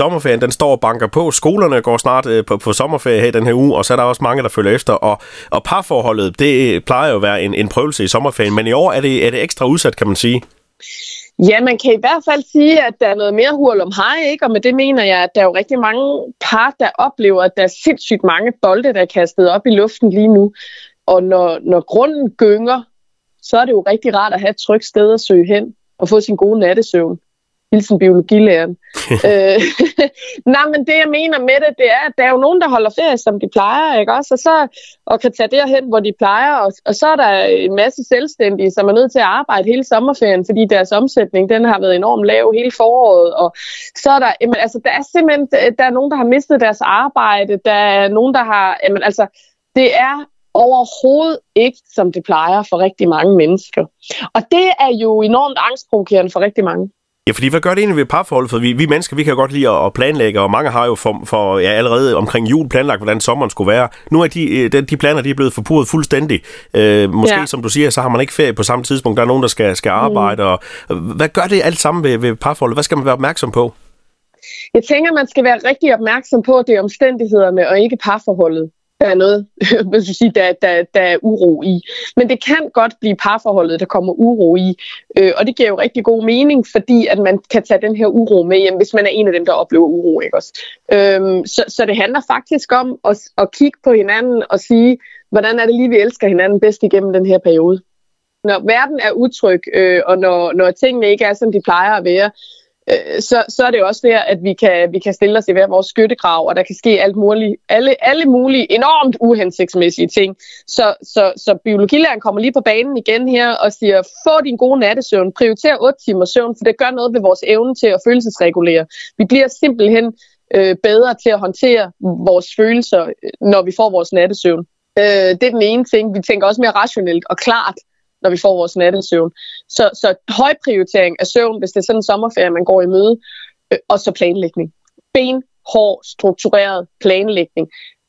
sommerferien, den står og banker på. Skolerne går snart øh, på, på sommerferie her i den her uge, og så er der også mange, der følger efter. Og, og parforholdet, det plejer jo at være en, en prøvelse i sommerferien, men i år er det, er det ekstra udsat, kan man sige. Ja, man kan i hvert fald sige, at der er noget mere hurl om hej, ikke? og med det mener jeg, at der er jo rigtig mange par, der oplever, at der er sindssygt mange bolde, der er kastet op i luften lige nu. Og når, når grunden gynger, så er det jo rigtig rart at have et trygt sted at søge hen og få sin gode nattesøvn hilsen biologilæreren. øh, nej, men det jeg mener med det, det er, at der er jo nogen, der holder ferie, som de plejer, ikke også? Og, så, og kan tage derhen, hvor de plejer, og, og så er der en masse selvstændige, som er nødt til at arbejde hele sommerferien, fordi deres omsætning, den har været enormt lav hele foråret, og så er der, jamen, altså, der er simpelthen, der er nogen, der har mistet deres arbejde, der er nogen, der har, jamen, altså, det er overhovedet ikke, som det plejer for rigtig mange mennesker. Og det er jo enormt angstprovokerende for rigtig mange. Ja, fordi hvad gør det egentlig ved parforholdet? For vi, vi mennesker, vi kan godt lide at planlægge, og mange har jo for, for ja, allerede omkring jul planlagt, hvordan sommeren skulle være. Nu er de, øh, de, de planer, de er blevet forpurret fuldstændig. Øh, måske, ja. som du siger, så har man ikke ferie på samme tidspunkt. Der er nogen, der skal, skal arbejde. Mm. Og, hvad gør det alt sammen ved, ved parforholdet? Hvad skal man være opmærksom på? Jeg tænker, man skal være rigtig opmærksom på, at det er omstændighederne og ikke parforholdet der er noget, hvad skal sige, der, der, der er uro i. Men det kan godt blive parforholdet, der kommer uro i. Øh, og det giver jo rigtig god mening, fordi at man kan tage den her uro med hjem, hvis man er en af dem, der oplever uro. Ikke også? Øh, så, så det handler faktisk om at, at kigge på hinanden og sige, hvordan er det lige, vi elsker hinanden bedst igennem den her periode. Når verden er utryg, øh, og når, når tingene ikke er, som de plejer at være, øh, så, så er det også der, at vi kan, vi kan stille os i hver vores skyttegrav, og der kan ske alt muligt, alle, alle mulige enormt uhensigtsmæssige ting. Så, så, så biologilæreren kommer lige på banen igen her og siger, få din gode nattesøvn, prioriter 8 timer søvn, for det gør noget ved vores evne til at følelsesregulere. Vi bliver simpelthen øh, bedre til at håndtere vores følelser, øh, når vi får vores nattesøvn. Øh, det er den ene ting. Vi tænker også mere rationelt og klart når vi får vores nattesøvn. Så, så høj prioritering af søvn, hvis det er sådan en sommerferie, man går i møde, øh, og så planlægning. Benhård, struktureret planlægning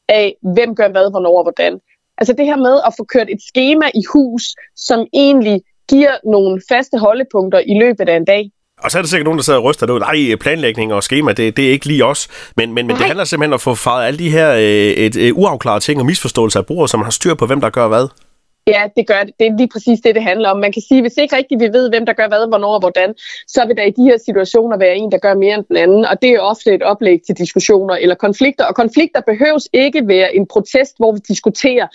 af, hvem gør hvad, hvornår og hvordan. Altså det her med at få kørt et schema i hus, som egentlig giver nogle faste holdepunkter i løbet af en dag. Og så er der sikkert nogen, der sidder og ryster, nej, planlægning og schema, det, det er ikke lige os. Men, men, men det handler simpelthen om at få faret alle de her øh, et, et, uafklarede ting og misforståelser af brugere, som har styr på, hvem der gør hvad. Ja, det gør det. Det er lige præcis det, det handler om. Man kan sige, hvis ikke rigtigt vi ved, hvem der gør hvad, hvornår og hvordan, så vil der i de her situationer være en, der gør mere end den anden. Og det er ofte et oplæg til diskussioner eller konflikter. Og konflikter behøves ikke være en protest, hvor vi diskuterer.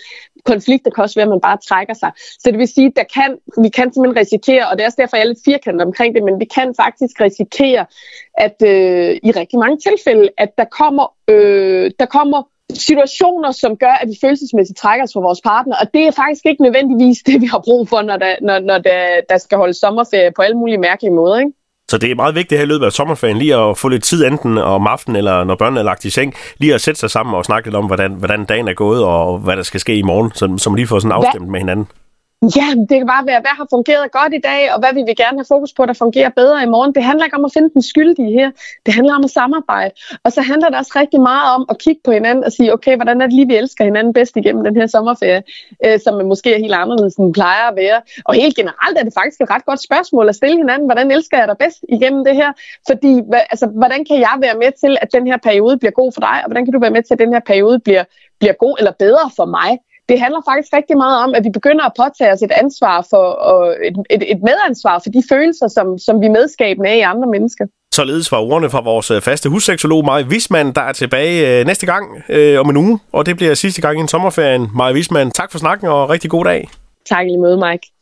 Konflikter kan også være, at man bare trækker sig. Så det vil sige, at kan, vi kan simpelthen risikere, og det er også derfor, jeg er lidt firkantet omkring det, men vi kan faktisk risikere, at øh, i rigtig mange tilfælde, at der kommer, øh, der kommer situationer, som gør, at vi følelsesmæssigt trækker os fra vores partner, og det er faktisk ikke nødvendigvis det, vi har brug for, når der, når, når der, der skal holde sommerferie på alle mulige mærkelige måder. Ikke? Så det er meget vigtigt her i løbet af sommerferien lige at få lidt tid enten om aftenen eller når børnene er lagt i seng, lige at sætte sig sammen og snakke lidt om, hvordan, hvordan dagen er gået og hvad der skal ske i morgen, så, så man lige får sådan afstemt med hinanden. Ja, det kan bare være, hvad har fungeret godt i dag, og hvad vil vi gerne have fokus på, der fungerer bedre i morgen. Det handler ikke om at finde den skyldige her. Det handler om at samarbejde. Og så handler det også rigtig meget om at kigge på hinanden og sige, okay, hvordan er det lige, vi elsker hinanden bedst igennem den her sommerferie, øh, som måske er helt anderledes, end plejer at være. Og helt generelt er det faktisk et ret godt spørgsmål at stille hinanden, hvordan elsker jeg dig bedst igennem det her? Fordi, altså, hvordan kan jeg være med til, at den her periode bliver god for dig, og hvordan kan du være med til, at den her periode bliver, bliver god eller bedre for mig? Det handler faktisk rigtig meget om, at vi begynder at påtage os et ansvar for, og et, et, et medansvar for de følelser, som, som vi medskabende af i andre mennesker. Således var ordene fra vores øh, faste husseksolog Maja Wisman, der er tilbage øh, næste gang øh, om en uge, og det bliver sidste gang i en sommerferien. Maja Wisman, tak for snakken og rigtig god dag. Tak i lige måde, Mike.